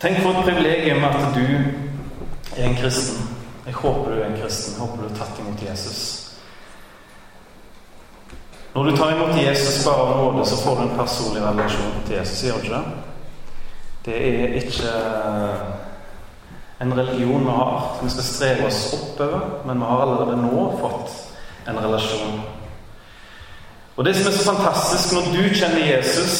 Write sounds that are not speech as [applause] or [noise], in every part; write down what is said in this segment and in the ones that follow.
Tenk for et privilegium at du er en kristen. Jeg håper du er en kristen. Jeg håper du har tatt imot Jesus. Når du tar imot Jesus bare av nåde, så får du en personlig relasjon til Jesus. Gjør du ikke det? Det er ikke en religion vi har som vi skal streve oss oppover, men vi har allerede nå fått en relasjon. Og det som er så fantastisk, når du kjenner Jesus,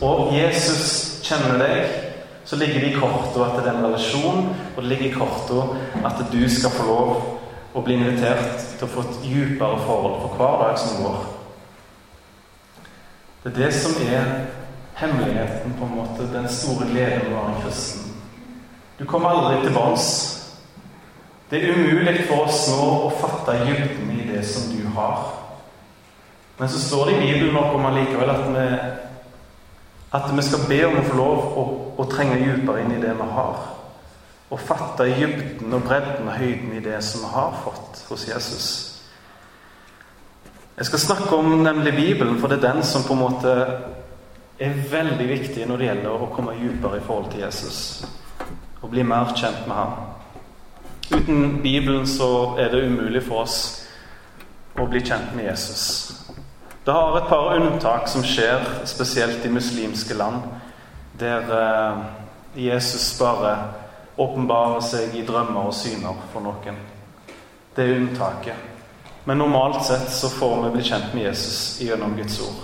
og Jesus kjenner deg, så ligger det i kortet at det er en relasjon, og det ligger i kortet at du skal få lov å bli invitert til å få et dypere forhold for hver dag som går. Det er det som er hemmeligheten, på en måte, den store gleden ved å være kristen. Du kommer aldri til bunns. Det er umulig for oss nå å fatte dybden i det som du har. Men så står det i Bibelen noe om allikevel at vi at vi skal be om å få lov å, å trenge dypere inn i det vi har. Og fatte dybden og bredden og høyden i det som vi har fått hos Jesus. Jeg skal snakke om nemlig Bibelen, for det er den som på en måte er veldig viktig når det gjelder å komme dypere i forhold til Jesus. Og bli mer kjent med ham. Uten Bibelen så er det umulig for oss å bli kjent med Jesus. Det har et par unntak som skjer, spesielt i muslimske land, der eh, Jesus bare åpenbarer seg i drømmer og syner for noen. Det er unntaket. Men normalt sett så får vi bli kjent med Jesus gjennom Guds ord.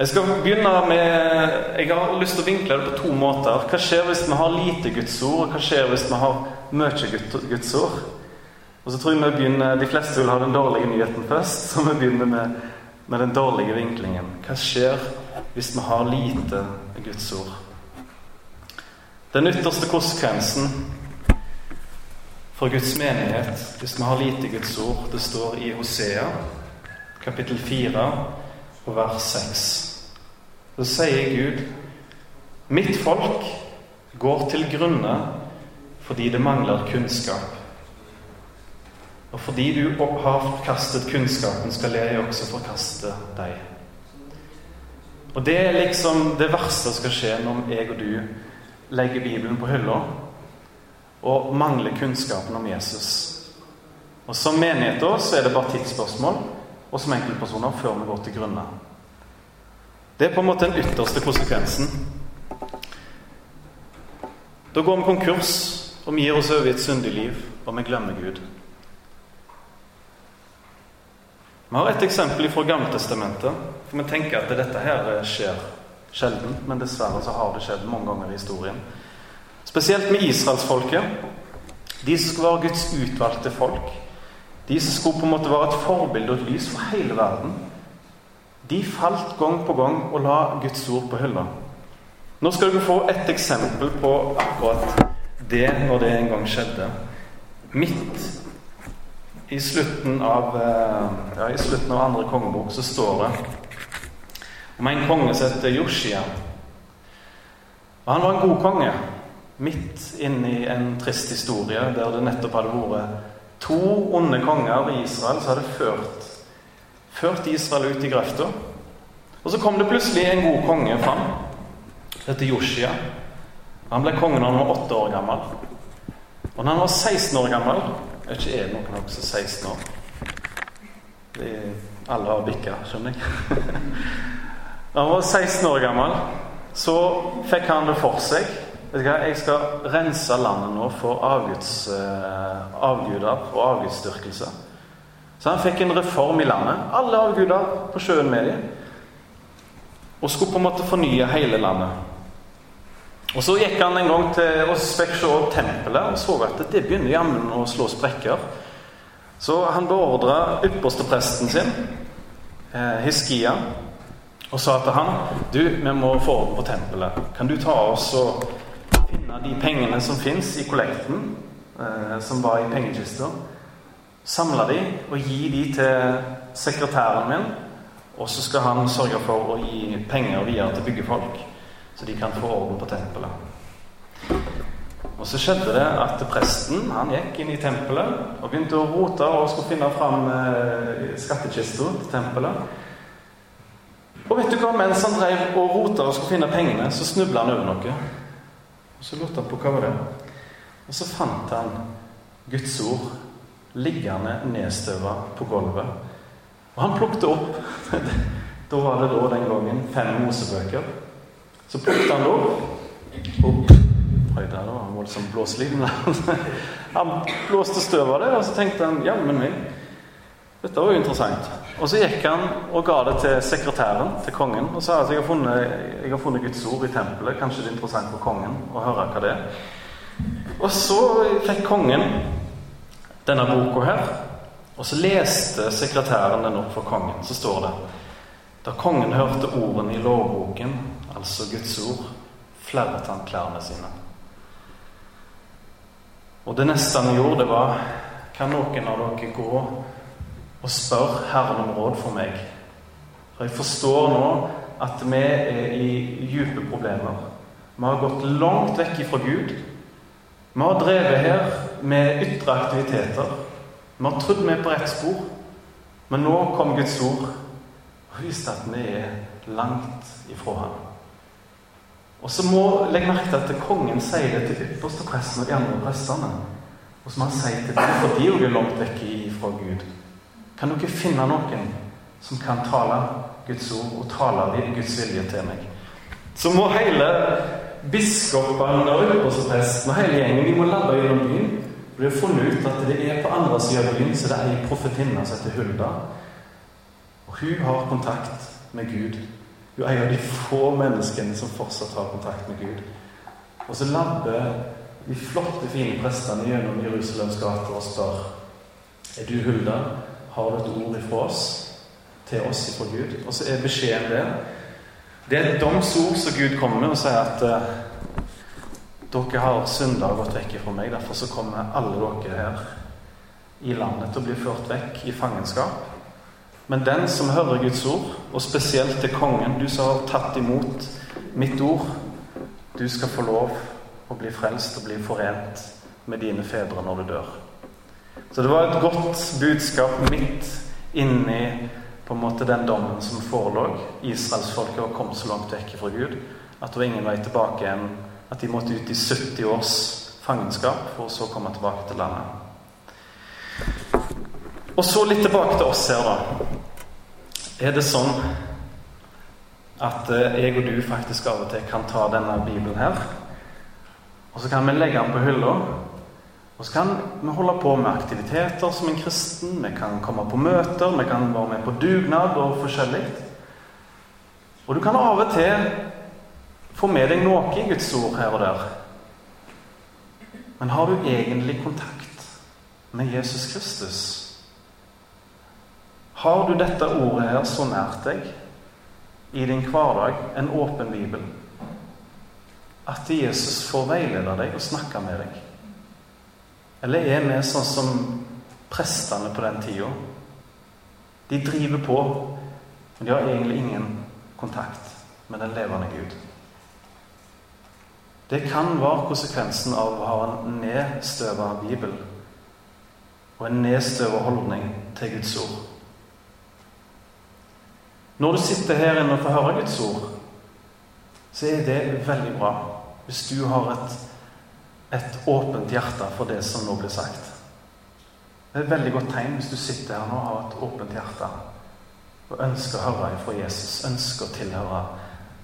Jeg skal begynne med Jeg har lyst til å vinkle det på to måter. Hva skjer hvis vi har lite Guds ord, og hva skjer hvis vi har mye Guds ord? Og så tror jeg vi begynner, De fleste vil ha den dårlige nyheten først, så vi begynner med, med den dårlige vinklingen. Hva skjer hvis vi har lite Guds ord? Den ytterste konsekvensen for Guds menighet hvis vi har lite Guds ord, det står i Hosea, kapittel 4, og vers 6. Så sier Gud Mitt folk går til grunne fordi det mangler kunnskap. Og fordi du har forkastet kunnskapen, skal jeg også forkaste deg. Og det er liksom det verste som skal skje når jeg og du legger Bibelen på hylla og mangler kunnskapen om Jesus. Og Som menighet så er det bare tidsspørsmål, og som enkeltpersoner før vi går til grunne. Det er på en måte den ytterste konsekvensen. Da går vi konkurs, og vi gir oss over i et syndig liv, og vi glemmer Gud. Vi har et eksempel fra Gammeltestamentet. For vi tenker at dette her skjer sjelden, men dessverre så har det skjedd mange ganger i historien. Spesielt med israelsfolket. De som skulle være Guds utvalgte folk. De som skulle på en måte være et forbilde og et lys for hele verden. De falt gang på gang og la Guds ord på hylla. Nå skal dere få et eksempel på akkurat det når det en gang skjedde. Midt i slutten av, eh, ja, i slutten av andre kongebok så står det om en konge som heter Yoshia. Og han var en god konge midt inne i en trist historie der det nettopp hadde vært to onde konger i Israel som hadde ført, ført Israel ut i grøfta. Og så kom det plutselig en god konge fram. Dette Joshia. Han ble konge da han var åtte år gammel. Og når han var 16 år gammel er ikke jeg noen av dere 16 år? Er, alle har bikka, skjønner jeg. Da [laughs] han var 16 år gammel, så fikk han det for seg Vet Jeg skal rense landet nå for avguds, uh, avguder og avgudsdyrkelse. Så han fikk en reform i landet. Alle avguder på sjøen med dem. Og skulle på en måte fornye hele landet. Og Så gikk han en gang til og fikk opp tempelet og så at det begynner jammen å slå sprekker. Så han beordra ypperstepresten sin, eh, Hiskia, og sa til han Du, vi må få orden på tempelet. Kan du ta oss og finne de pengene som fins i kollekten, eh, som var i pengekista, samle de og gi de til sekretæren min, og så skal han sørge for å gi penger videre til byggefolk så de kan få orden på tempelet. Og Så skjedde det at presten han gikk inn i tempelet og begynte å rote og skulle finne fram eh, skattkista til tempelet. Og vet du hva, mens han drev og rota og skulle finne pengene, så snubla han over noe. Og så lurte han på hva var det Og så fant han Guds ord liggende nedstøva på gulvet. Og han plukket opp [laughs] Da var det da den gangen fem Mosebøker. Så plukket han det opp. opp. Oi, der var en voldsom blåslyd. Han blåste støv av det, og så tenkte han jammen min dette var jo interessant. Og så gikk han og ga det til sekretæren, til kongen, og sa at jeg har funnet, jeg har funnet Guds ord i tempelet. Kanskje det er interessant for kongen å høre hva det er. Og så fikk kongen denne boka her. Og så leste sekretæren den opp for kongen. Så står det Da kongen hørte ordene i lovboken, altså Guds ord, flerret han klærne sine. Og det neste han gjorde, var Kan noen av dere gå og spørre Herren om råd for meg. For jeg forstår nå at vi er i dype problemer. Vi har gått langt vekk ifra Gud. Vi har drevet her med ytre aktiviteter. Vi har trodd vi er på rett spor. Men nå kom Guds ord og viste at vi er langt ifra ham. Og så må legg merke til at kongen sier det til ypperste presten og de andre prestene. Og så må han si til dem, for de er jo langt vekk fra Gud. Kan dere finne noen som kan tale Guds ord og tale Guds vilje til meg? Så må hele biskopen og ypperstepresten og hele gjengen de må lande gjennom byen. For de har funnet ut at det er på andre siden av byen så det er ei profetinne som heter Hulda. Og hun har kontakt med Gud. Hun er en av de få menneskene som fortsatt har kontakt med Gud. Og så labber de flotte, fine prestene gjennom Jerusalems gater og spør Er du Hulda? har du et ord ifra oss til oss ifra Gud. Og så er beskjeden det. Det er et domsord som Gud kommer med og sier at uh, dere har synder gått vekk fra meg. Derfor så kommer alle dere her i landet til å bli ført vekk i fangenskap. Men den som hører Guds ord, og spesielt til kongen, du som har tatt imot mitt ord, du skal få lov å bli frelst og bli forent med dine fedre når du dør. Så det var et godt budskap midt inni på en måte den dommen som forelå. Israelsfolket var kommet så langt vekk fra Gud at det var ingen vei tilbake igjen. At de måtte ut i 70 års fangenskap for å så komme tilbake til landet. Og så litt tilbake til oss her, da. Er det sånn at eh, jeg og du faktisk av og til kan ta denne bibelen her, og så kan vi legge den på hylla og så kan vi holde på med aktiviteter som en kristen. Vi kan komme på møter, vi kan være med på dugnad og forskjellig. Og du kan av og til få med deg noe i Guds ord her og der. Men har du egentlig kontakt med Jesus Kristus? Har du dette ordet her så nært deg i din hverdag, en åpen bibel, at Jesus får veilede deg og snakke med deg? Eller er vi sånn som prestene på den tida? De driver på, men de har egentlig ingen kontakt med den levende Gud. Det kan være konsekvensen av å ha en nedstøva bibel og en nedstøva holdning til Guds ord. Når du sitter her inne og får høre Guds ord, så er det veldig bra hvis du har et et åpent hjerte for det som nå blir sagt. Det er et veldig godt tegn hvis du sitter her nå og har et åpent hjerte og ønsker å høre fra Jesus, ønsker å tilhøre,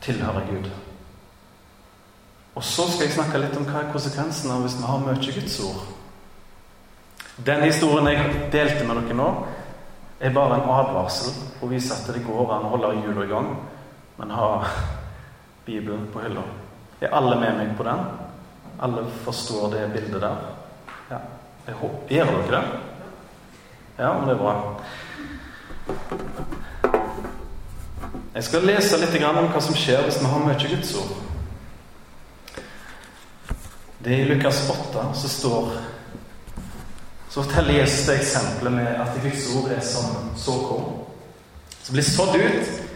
tilhøre Gud. Og så skal jeg snakke litt om hva er konsekvensen av hvis vi har mye Guds ord. Den historien jeg delte med dere nå, er bare en advarsel for å vise at det går an å holde hjula i gang, men ha Bibelen på hylla. Er alle med meg på den? Alle forstår det bildet der? Ja. Jeg håper, Gjør dere det? Ja, men det er bra. Jeg skal lese litt om hva som skjer hvis vi har mye Guds ord. Det er i Lukas 8 så står Så forteller Jesus det eksempelet med at Guds ord er som såkorn. Som blir sådd ut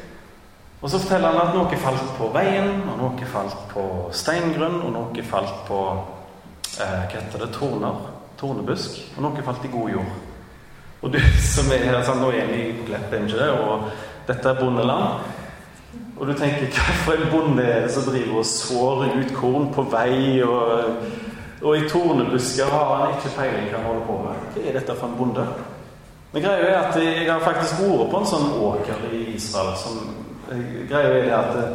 og så forteller han at noe falt på veien, og noe falt på steingrunn, og noe falt på eh, hva heter det, torner, tornebusk, og noe falt i god jord. Og du [laughs] som er her sånn, nå er vi i Klepp, ikke det? Og dette er bondeland. Og du tenker [laughs] hva for en bonde er det som driver og sår ut korn på vei, og, og i tornebusker har han ikke peiling hva han holder på med? Hva er dette for en bonde? Men greia er at jeg har faktisk vært på en sånn åker i Israel. Som, greia er det at det,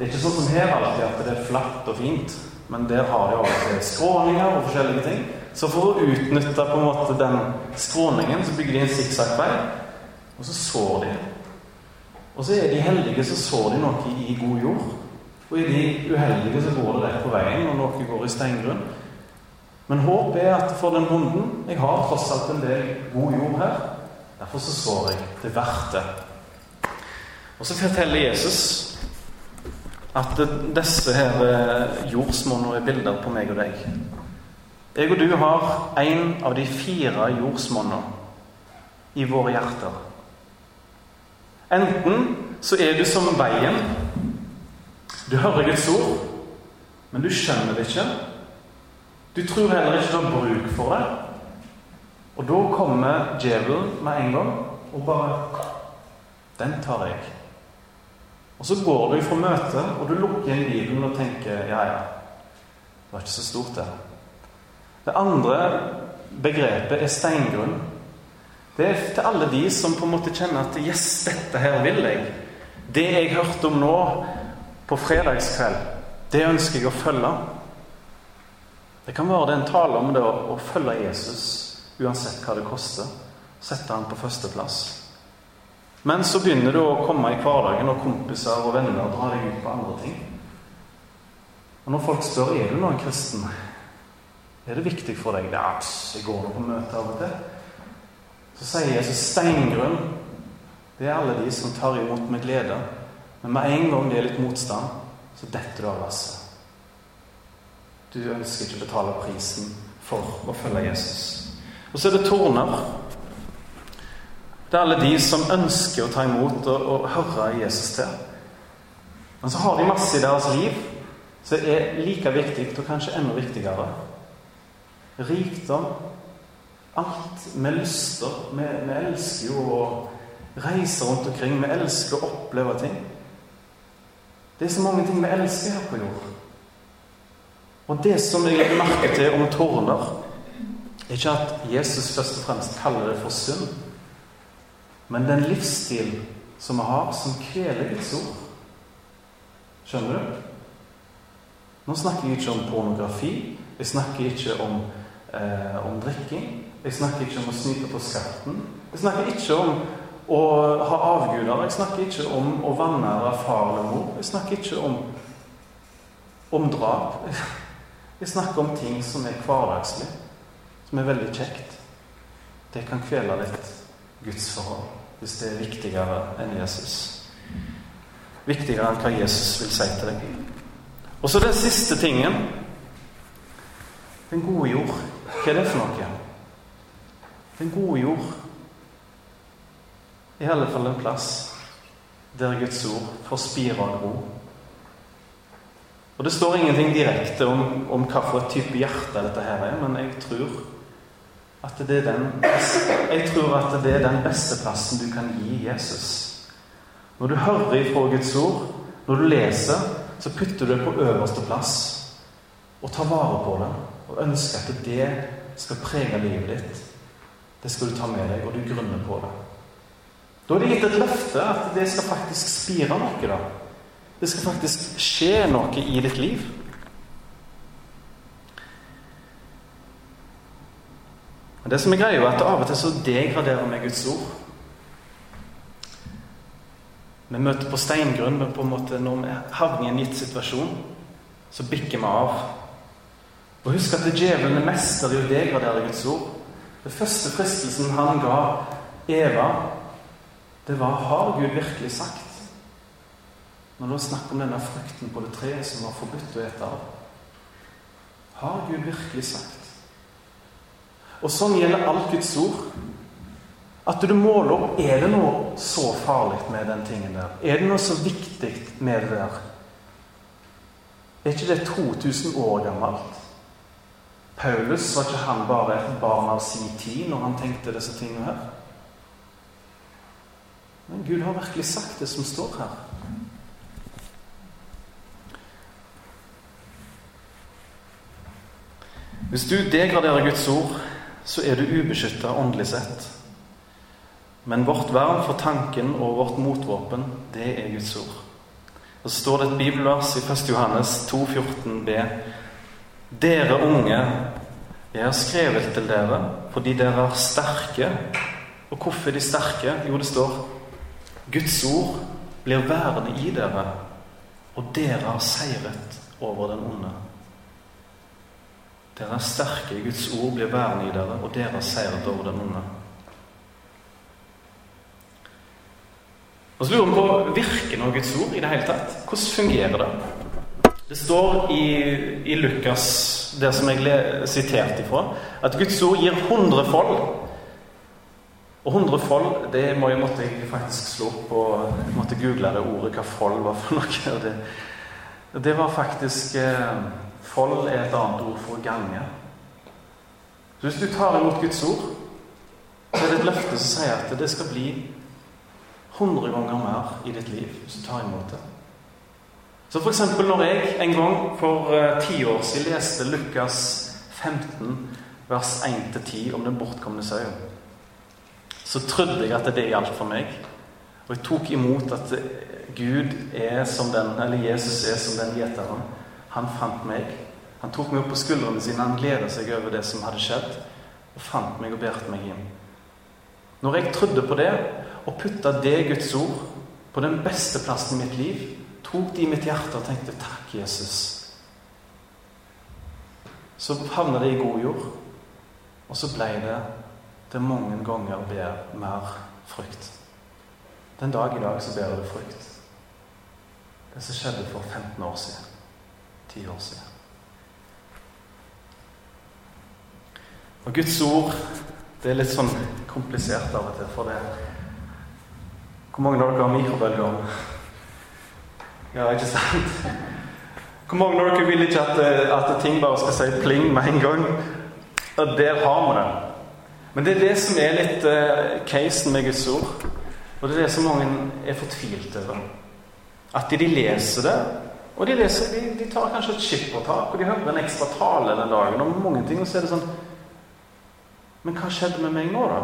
er ikke sånn som her alltid, at det er flatt og fint. Men der har de også skråninger og forskjellige ting. Så for å utnytte på en måte den skråningen, så bygger de en sikksakkvei, og så sår de. Og så er de heldige, så sår de noe i god jord. Og i de uheldige, så går det rett på veien, og noe går i steingrunn. Men håp er at for den bonden Jeg har tross alt en del god jord her. Derfor så sår jeg. Det er verdt det. Og så forteller Jesus at disse her eh, jordsmonnene er bilder på meg og deg. Jeg og du har en av de fire jordsmonnene i våre hjerter. Enten så er du som veien. Du hører Guds ord, men du skjønner det ikke. Du tror heller ikke du har bruk for det. Og da kommer djevelen med en gang og bare Den tar jeg. Og så går du fra møtet, og du lukker inn Bibelen og tenker ja, ja, det var ikke så stort, det. Det andre begrepet er steingrunn. Det er til alle de som på en måte kjenner at Yes, dette her vil jeg. Det jeg hørte om nå på fredagskveld, det ønsker jeg å følge. Det kan være det en taler om det å følge Jesus uansett hva det koster. Sette han på førsteplass. Men så begynner du å komme i hverdagen, og kompiser og venner og dra deg ut på andre ting. Og når folk spør er du nå en kristen, er det viktig for deg? Ja, jeg går på møte av og til. Så sier Jesus steingrunn. Det er alle de som tar imot med glede. Men med en gang det er litt motstand, så detter du av lasset. Du ønsker ikke å betale prisen for å følge Jesus. Og så er det torner. Det er alle de som ønsker å ta imot og, og høre Jesus til. Men så har de masse i deres liv som er like viktig, og kanskje enda viktigere rikdom, alt. Vi lyster. Vi, vi elsker jo å reise rundt omkring. Vi elsker å oppleve ting. Det er så mange ting vi elsker her på jord. Og det som jeg legger merke til om tårner, er ikke at Jesus først og fremst kaller det for synd, men den livsstil som vi har, som kveler Guds ord. Skjønner du? Nå snakker jeg ikke om pornografi. Jeg snakker ikke om eh, om drikking. Jeg snakker ikke om å snyte på skatten. Jeg snakker ikke om å ha avguder. Jeg snakker ikke om å vanære far eller mor. Jeg snakker ikke om, om drap. Jeg snakker om ting som er hverdagslig, som er veldig kjekt. Det kan kvele litt Guds forhold hvis det er viktigere enn Jesus. Viktigere enn hva Jesus vil si til deg. Og så den siste tingen den gode jord. Hva er det for noe? Den gode jord i alle fall en plass der Guds ord får spire og gro. Og Det står ingenting direkte om, om hvilken type hjerte dette her er, men jeg tror at det er den Jeg tror at det er den beste plassen du kan gi Jesus. Når du hører ifra Guds ord, når du leser, så putter du det på øverste plass og tar vare på det og ønsker at det skal prege livet ditt. Det skal du ta med deg, og du grunner på det. Da er det gitt et løfte at det skal faktisk spire noe. da. Det skal faktisk skje noe i ditt liv. Og Det som er greia, er at av og til så degraderer vi Guds ord. Vi møter på steingrunn, men på en måte når vi havner i en gitt situasjon, så bikker vi av. Og husk at djevelen er mester i å degradere Guds ord. Det første fristelsen han ga Eva, det var Har Gud virkelig sagt? Når det er snakk om denne frukten på det treet som var forbudt å ete av. Har Gud virkelig sagt? Og sånn gjelder alt Guds ord. At du måler opp Er det noe så farlig med den tingen der? Er det noe så viktig med det der? Er ikke det 2000 år gammelt? Paulus var ikke han bare et barn av sin tid når han tenkte disse tingene her? Men Gud har virkelig sagt det som står her. Hvis du degraderer Guds ord, så er du ubeskytta åndelig sett. Men vårt vern for tanken og vårt motvåpen, det er Guds ord. Og så står det et bibelvers i 1. Johannes 2,14b. Dere unge, jeg har skrevet til dere fordi dere er sterke. Og hvorfor er de sterke? Jo, det står Guds ord blir værende i dere, og dere har seiret over den onde. Dere er sterke, i Guds ord blir værende i dere, og dere har seiret over den onde. Og så lurer vi på virker nå Guds ord i det hele tatt. Hvordan fungerer det? Det står i, i Lukas, det som jeg siterte ifra, at Guds ord gir hundrefold. Og hundrefold, det må jeg, måtte jeg faktisk slå opp og måtte google det ordet, hva fold var for noe. [laughs] Det, det var faktisk eh, Fold er et annet ord for gange. Så hvis du tar imot Guds ord, så er det et løfte som sier at det skal bli hundre ganger mer i ditt liv hvis du tar imot det. Så f.eks. når jeg en gang for uh, ti år siden leste Lukas 15, vers 1-10 om den bortkomne sauen, så trodde jeg at det gjaldt for meg. Og jeg tok imot at Gud er som den, eller Jesus er som den gjeteren. Han fant meg. Han tok meg opp på skuldrene sine. Han gleda seg over det som hadde skjedd, og fant meg og bærte meg inn. Når jeg trodde på det, og putta det Guds ord på den beste plassen i mitt liv, tok det i mitt hjerte og tenkte 'Takk, Jesus', så havna det i god jord. Og så ble det det mange ganger ber mer frukt. Den dag i dag så bærer du frukt. Det som skjedde for 15 år siden. 10 år siden. Og Guds ord det er litt sånn komplisert av og til. For det Hvor mange av dere har mikrobølgeovn? Ja, ikke sant? Hvor mange av dere vil ikke at, at ting bare skal si pling med en gang? Og der har vi det. Men det er det som er litt uh, casen med Guds ord. Og det er det som mange er fortvilt over. At de, de leser det, og de, leser, de, de tar kanskje et skippertak, og de hører en ekstra tale den dagen om mange ting, og så er det sånn Men hva skjedde med meg nå, da?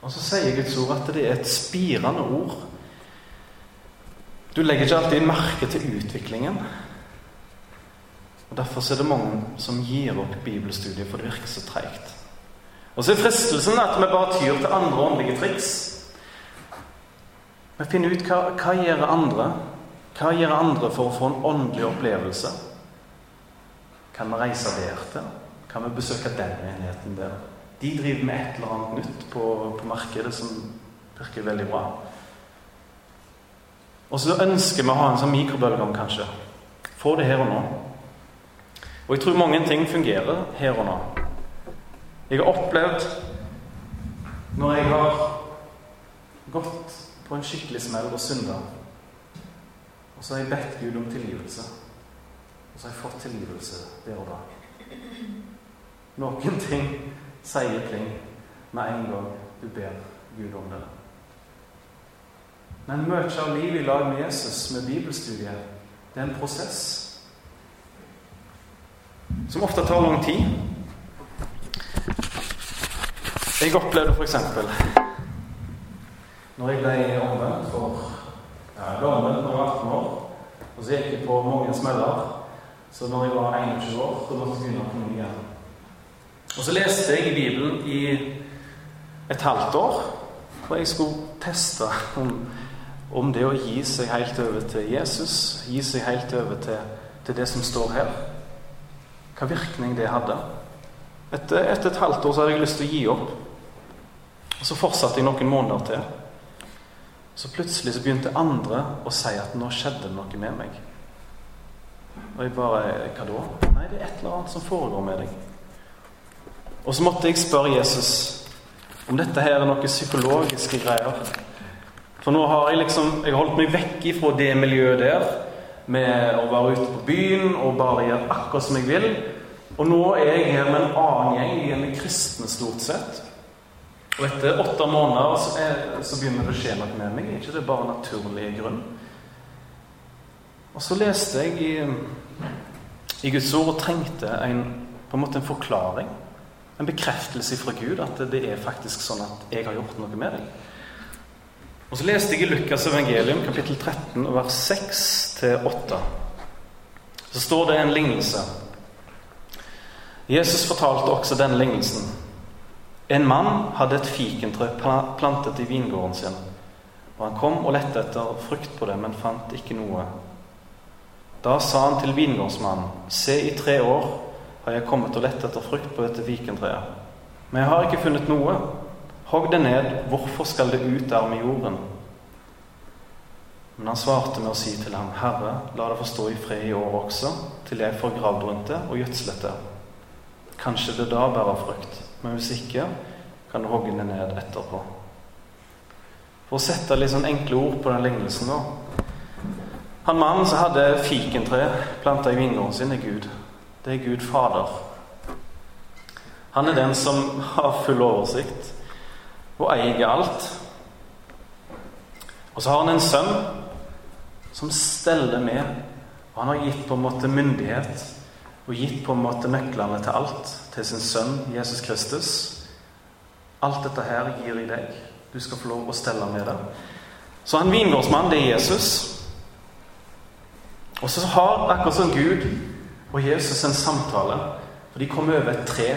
Og så sier Guds ord at det er et spirende ord. Du legger ikke alltid merke til utviklingen. Og Derfor er det mange som gir opp bibelstudiet, for det virker så treigt. Og så er fristelsen at vi bare tyr til andre åndelige triks. Vi finner ut hva, hva gjør andre Hva gjør andre for å få en åndelig opplevelse? Kan vi reise der til? Kan vi besøke den enheten der? De driver med et eller annet nytt på, på markedet som virker veldig bra. Og så ønsker vi å ha en sånn mikrobølgeovn, kanskje. Få det her og nå. Og jeg tror mange ting fungerer her og nå. Jeg har opplevd når jeg har gått på en skikkelig smell og synda, og så har jeg bedt Gud om tilgivelse, og så har jeg fått tilgivelse der og da. Noen ting sier pling med en gang du ber Gud om det. Men mye av livet i lag med Jesus, med bibelstudiet, det er en prosess som ofte tar lang tid. Jeg opplevde f.eks. Når jeg ble omvendt for ja, jeg ble omvendt når jeg var 18 år, og så gikk jeg på mange smeller. Så når jeg var 21 år, så måtte jeg begynne på ny igjen. Og så leste jeg i Bibelen i et halvt år, for jeg skulle teste om, om det å gi seg helt over til Jesus, gi seg helt over til, til det som står her, hva virkning det hadde. Etter, etter et halvt år så hadde jeg lyst til å gi opp. Og Så fortsatte jeg noen måneder til. Så plutselig så begynte andre å si at nå skjedde det noe med meg. Og jeg bare Hva da? Nei, det er et eller annet som foregår med deg. Og så måtte jeg spørre Jesus om dette her er noen psykologiske greier. For nå har jeg liksom Jeg har holdt meg vekk ifra det miljøet der med å være ute på byen og bare gjøre akkurat som jeg vil. Og nå er jeg her med en annen gjeng. Vi er med kristne, stort sett. Og etter åtte måneder så, er, så begynner det å skje noe med meg. Er ikke det bare naturlig grunn? Og så leste jeg i i Guds ord og trengte en, på en måte en forklaring. En bekreftelse fra Gud at det er faktisk sånn at jeg har gjort noe med deg. Og Så leste jeg i Lukas evangelium kapittel 13 vers 6-8. Så står det en lignelse. Jesus fortalte også den lignelsen. En mann hadde et fikentrø plantet i vingården sin. Og Han kom og lette etter frukt på det, men fant ikke noe. Da sa han til vingårdsmannen, se, i tre år har jeg kommet og lett etter frukt på dette fikentreet, Men jeg har ikke funnet noe. Hogg det ned, hvorfor skal det ut der med jorden? Men han svarte med å si til ham, Herre, la det få stå i fred i år også, til jeg får gravd rundt det og gjødslet det. Kanskje det da bærer frukt, men hvis ikke, kan du hogge det ned etterpå. For å sette litt sånn enkle ord på den lignelsen, nå Han mannen som hadde fikentre planta i vingården sin, er Gud. Det er Gud Fader. Han er den som har full oversikt og eier alt. Og så har han en sønn som steller med. Og han har gitt på en måte myndighet og gitt på en måte nøklene til alt til sin sønn Jesus Kristus. Alt dette her gir jeg deg. Du skal få lov å stelle med det. Så han vingårdsmann, det er Jesus. Og så har akkurat som Gud og Jesus en samtale. For de kommer over et tre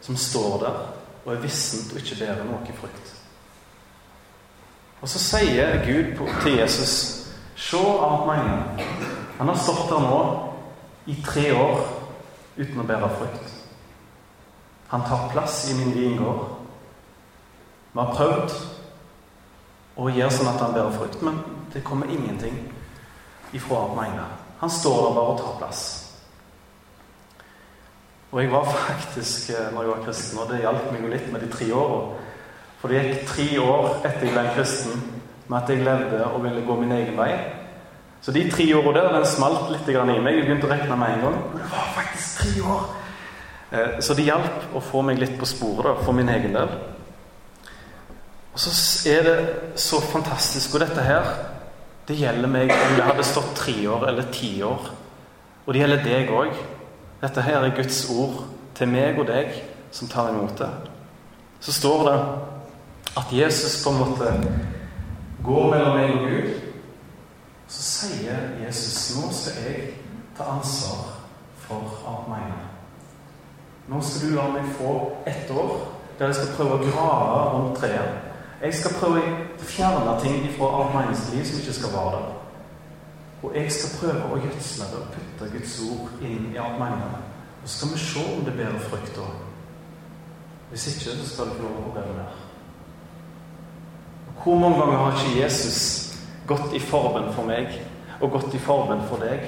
som står der og er vissent og ikke bærer noe frukt. Og så sier Gud til Jesus Se alt mange. Han har stått der nå i tre år uten å bære frukt. Han tar plass i min vingård. Vi har prøvd å gjøre sånn at han bærer frukt, men det kommer ingenting ifra Armeina. Han står der bare og tar plass. Og jeg var [laughs] faktisk, eh, når jeg var kristen, og det hjalp meg jo litt med de tre åra. For det gikk tre år etter jeg ble kristen, med at jeg levde og ville gå min egen vei. Så de tre åra der, den smalt litt i meg. Jeg begynte å regne med en gang. Det var faktisk tre år! Eh, så det hjalp å få meg litt på sporet da, for min egen del. Og så er det så fantastisk. Og dette her det gjelder meg om det hadde stått tre år eller ti år. Og det gjelder deg òg. Dette her er Guds ord til meg og deg som tar imot det. Så står det at Jesus på en måte går mellom meg og Gud. Så sier Jesus nå skal jeg ta ansvar for alt mine. Nå skal du la meg få ett år der jeg skal prøve å grave rundt treet. Jeg skal prøve å fjerne ting fra alt liv som ikke skal være der. Og jeg skal prøve å gjødsle det og putte Guds ord inn i alt menneskene. Og så skal vi se om det bærer frukt da. Hvis ikke, så skal det ikke lov å mer. Hvor mange ganger har ikke Jesus gått i formen for meg og gått i formen for deg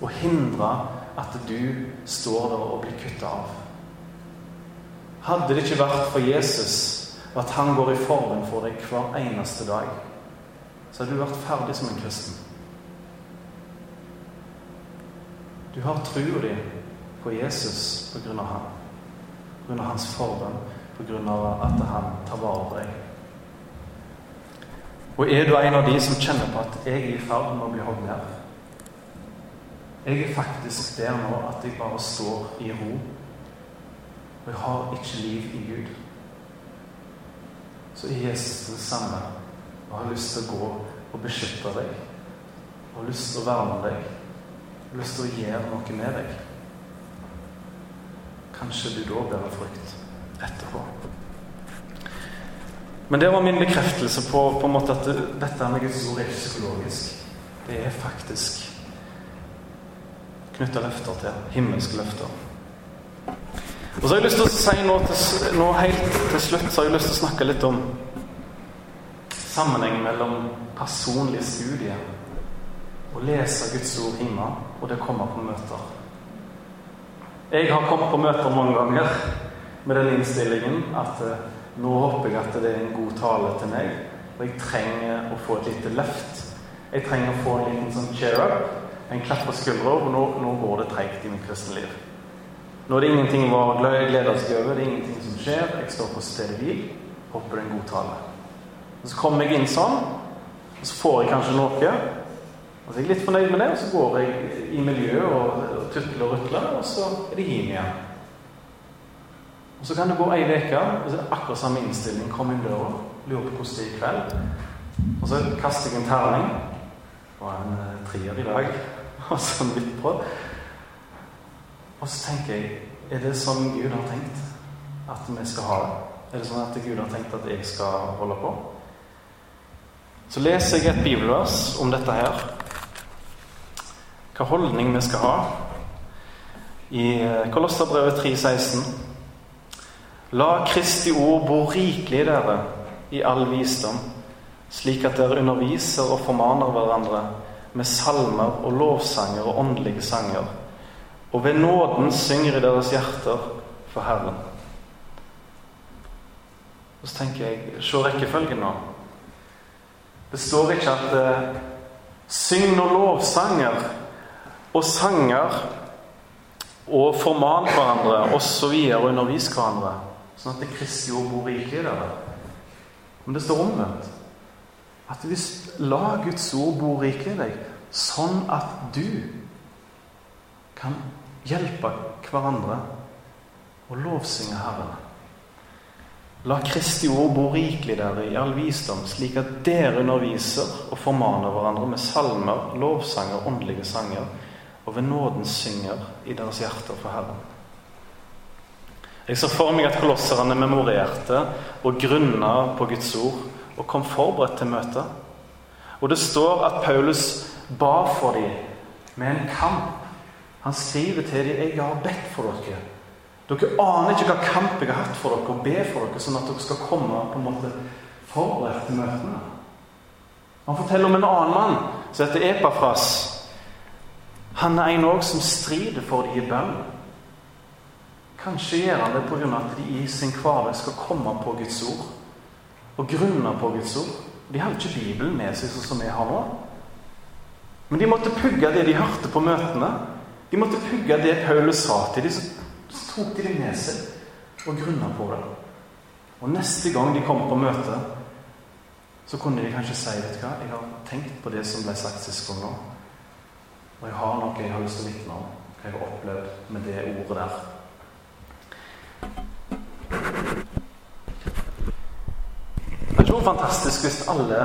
og hindra at du står der og blir kutta av? Hadde det ikke vært for Jesus og at han går i formen for deg hver eneste dag, så hadde du vært ferdig som en kristen. Du har trua di på Jesus på grunn av ham. På grunn av hans forbønn, på grunn av at han tar vare på deg. Og er du en av de som kjenner på at jeg er i ferd med å bli hogd ned? Jeg er faktisk der nå at jeg bare står i ro. Og jeg har ikke liv i Gud så er Jesus det samme og har lyst til å gå og beskytte deg. Og har lyst til å verne deg. Har lyst til å gjøre noe med deg. Kanskje du da bærer frukt etterpå. Men det var min bekreftelse på, på en måte at det, dette med Guds ord er psykologisk. Det er faktisk knytta løfter til. Himmelske løfter. Og så har jeg lyst til å si nå, til, nå helt til slutt så har jeg lyst til å snakke litt om sammenhengen mellom personlige studier å lese Guds ord hjemme og det å komme på møter. Jeg har kommet på møter mange ganger med den innstillingen at eh, nå håper jeg at det er en god tale til meg, og jeg trenger å få et lite løft. Jeg trenger å få en liten sånn cheer up, en klapp på skuldra, og nå, nå går det treigt i mitt kristne liv. Nå er det ingenting å glede seg over, det er ingenting som skjer. Jeg står på stedet hvil, håper det er en god tale. Og Så kommer jeg inn sånn, og så får jeg kanskje noe. Og så er jeg litt fornøyd med det, og så går jeg i miljøet og, og tutler og rutler, og så er det hjem igjen. Og Så kan det gå ei uke, og så er det akkurat samme innstilling. Kom inn døra, lurer på hvordan det er i kveld. Og så kaster jeg en terning. Var en eh, trier i dag. [laughs] Og så midt på. Og så tenker jeg Er det sånn Gud har tenkt at vi skal ha det? Er det sånn at Gud har tenkt at jeg skal holde på? Så leser jeg et bibelvers om dette her. Hva holdning vi skal ha. I eh, Kolosserbrevet 3,16. La Kristi ord bo rikelig i dere i all visdom, slik at dere underviser og formaner hverandre med salmer og lovsanger og åndelige sanger, og ved nåden synger i deres hjerter for Herren. Og så tenker jeg Se rekkefølgen nå. Det står ikke at eh, syng nå lovsanger og sanger og forman hverandre osv. Og, og undervis hverandre, sånn at det Kristi ord bor rikelig i dere. Men det står omvendt. At hvis la Guds ord bo rikelig i deg, sånn at du kan hjelpe hverandre og lovsynge Herren. La Kristi ord bo rikelig dere i all visdom, slik at dere underviser og formaner hverandre med salmer, lovsanger, åndelige sanger, og ved nåden synger i deres hjerter for Herren. Jeg ser for meg at kolosserne memorerte og grunna på Guds ord og kom forberedt til møtet. Og det står at Paulus ba for dem med en kamp. Han skriver til dem 'Jeg har bedt for dere'. Dere aner ikke hva kamp jeg har hatt for dere, og be for dere, sånn at dere skal komme på en måte forberedt til møtene. Han forteller om en annen mann som heter Epafras. Han er en òg som strider for dem i bønn. Kanskje gjør han det pga. at de i sin hverdag skal komme på Guds ord og grunne på Guds ord. De har ikke Bibelen med seg sånn som vi har nå. Men de måtte pugge det de hørte på møtene. De måtte pugge det Paulus sa til dem. Så tok de det med seg og grunna på det. Og neste gang de kom på møte, så kunne de kanskje si vet du hva, jeg har tenkt på det som ble sagt sist gang nå. Og jeg har noe jeg har lyst til å vitne om. Hva jeg har opplevd med det ordet der. Fantastisk hvis alle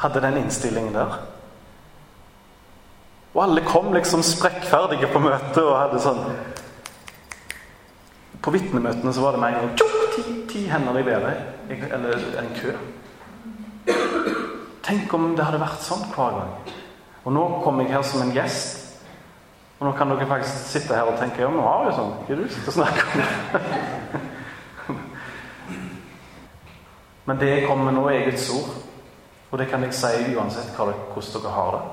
hadde den innstillingen der. Og alle kom liksom sprekkferdige på møtet og hadde sånn På vitnemøtene så var det med ti, ti hender i været. Eller en kø. Tenk om det hadde vært sånn hver gang. Og nå kom jeg her som en gjest. Og nå kan dere faktisk sitte her og tenke ja, nå har vi sånn. Hva er det du sitter og om? Men det kommer nå, er Guds ord. Og det kan jeg si uansett hvordan dere har det.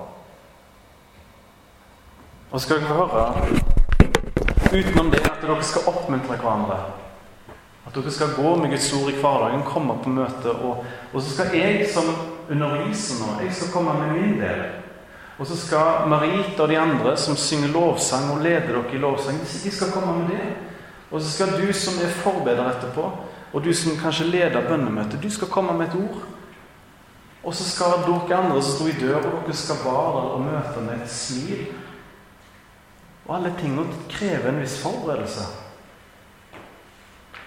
Og skal dere få høre utenom det at dere skal oppmuntre hverandre. At dere skal gå med Guds ord i hverdagen, komme på møte. Og, og så skal jeg som underviser nå, jeg skal komme med min del. Og så skal Marita og de andre som synger lovsang og leder dere i lovsang, de skal komme med det. Og så skal du som er forbeder etterpå, og du som kanskje leder bønnemøtet, du skal komme med et ord. Og så skal dere andre som sto i døra, dere skal bare og møte med et smil. Og alle tingene krever en viss forberedelse.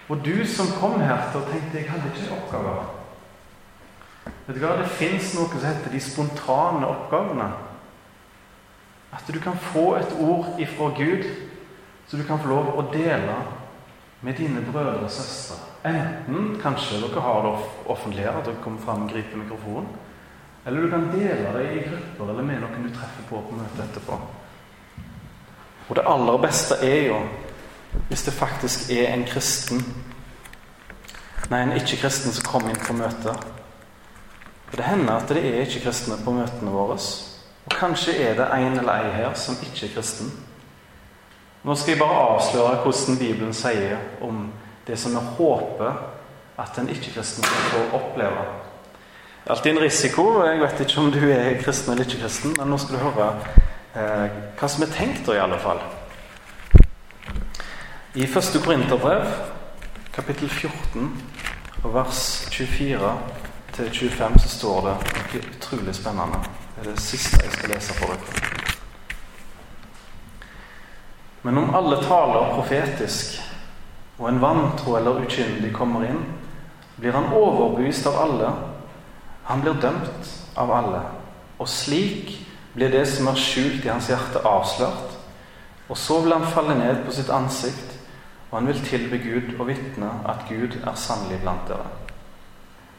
Og du som kom her til og tenkte jeg hadde ikke oppgaver Vet du hva, Det fins noe som heter de spontane oppgavene. At du kan få et ord ifra Gud så du kan få lov å dele med dine brødre og søstre. Enten kanskje dere har det offentlig her, at dere kommer fram og griper mikrofonen. Eller du kan dele det i grupper eller med noen du treffer på på møtet etterpå. Og det aller beste er jo hvis det faktisk er en kristen Nei, en ikke-kristen som kommer inn på møtet. For det hender at det er ikke-kristne på møtene våre. Og kanskje er det en eller ei her som ikke er kristen. Nå skal jeg bare avsløre hvordan Bibelen sier om det som vi håper at en ikke-kristen skal få oppleve. Alltid en risiko, jeg vet ikke om du er kristen eller ikke kristen, men nå skal du høre eh, hva som er tenkt, i alle fall. I første Korinterbrev, kapittel 14, vers 24 til 25, så står det noe utrolig spennende. Det er det siste jeg skal lese for dere. Men om alle taler profetisk, og en vantro eller ukyndig kommer inn, blir han overbevist av alle. Han blir dømt av alle. Og slik blir det som er skjult i hans hjerte, avslørt. Og så vil han falle ned på sitt ansikt, og han vil tilbe Gud og vitne at Gud er sannelig blant dere.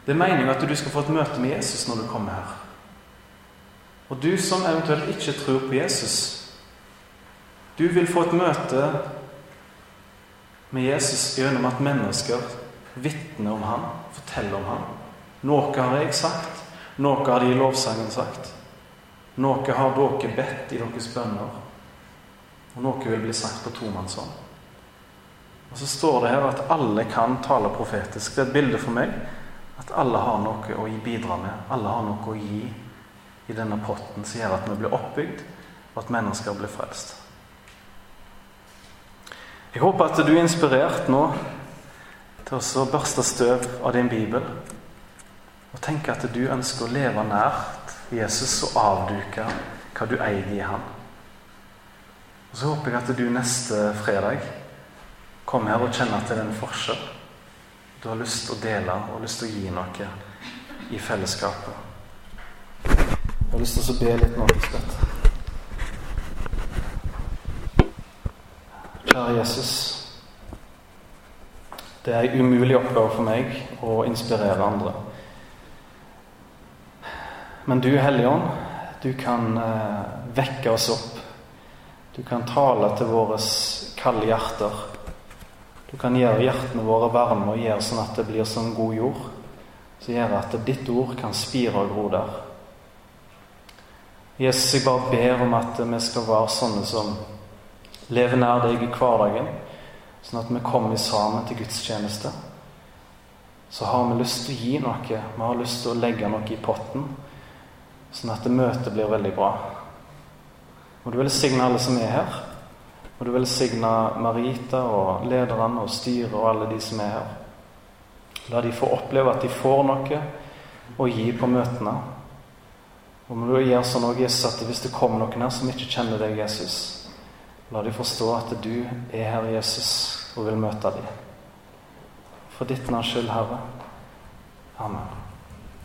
Det er meningen at du skal få et møte med Jesus når du kommer her. Og du som eventuelt ikke tror på Jesus, du vil få et møte med Jesus gjennom at mennesker vitner om ham, forteller om ham. Noe har jeg sagt, noe har de i lovsangen sagt. Noe har dere bedt i deres bønner, og noe vil bli sagt på tomannshånd. Og så står det her at alle kan tale profetisk. Det er et bilde for meg at alle har noe å bidra med. Alle har noe å gi i denne potten som gjør at vi blir oppbygd, og at mennesker blir frelst. Jeg håper at du er inspirert nå til å børste støv av din bibel og tenke at du ønsker å leve nært Jesus og avduke hva du eier i ham. Og Så håper jeg at du neste fredag kommer her og kjenner at det er en forskjell. Du har lyst til å dele og lyst til å gi noe i fellesskapet. Jeg har lyst til å be litt nå, Lisbeth. Kjære Jesus. Det er en umulig oppgave for meg å inspirere andre. Men du, Hellige Ånd, du kan eh, vekke oss opp. Du kan tale til våre kalde hjerter. Du kan gjøre hjertene våre varme og gjøre sånn at det blir som god jord. Som gjør at ditt ord kan spire og gro der. Jesus, jeg bare ber om at vi skal være sånne som lever nær deg i hverdagen, sånn at vi kommer sammen til gudstjeneste. Så har vi lyst til å gi noe. Vi har lyst til å legge noe i potten. Sånn at møtet blir veldig bra. Og du velsigne alle som er her. Og du velsigne Marita og lederne og styret og alle de som er her. La de få oppleve at de får noe å gi på møtene. Og må du gjøre sånn også, Jesus, at hvis det kommer noen her som ikke kjenner deg, Jesus, la de forstå at du er her, Jesus, og vil møte dem. For ditt navns skyld, Herre. Amen.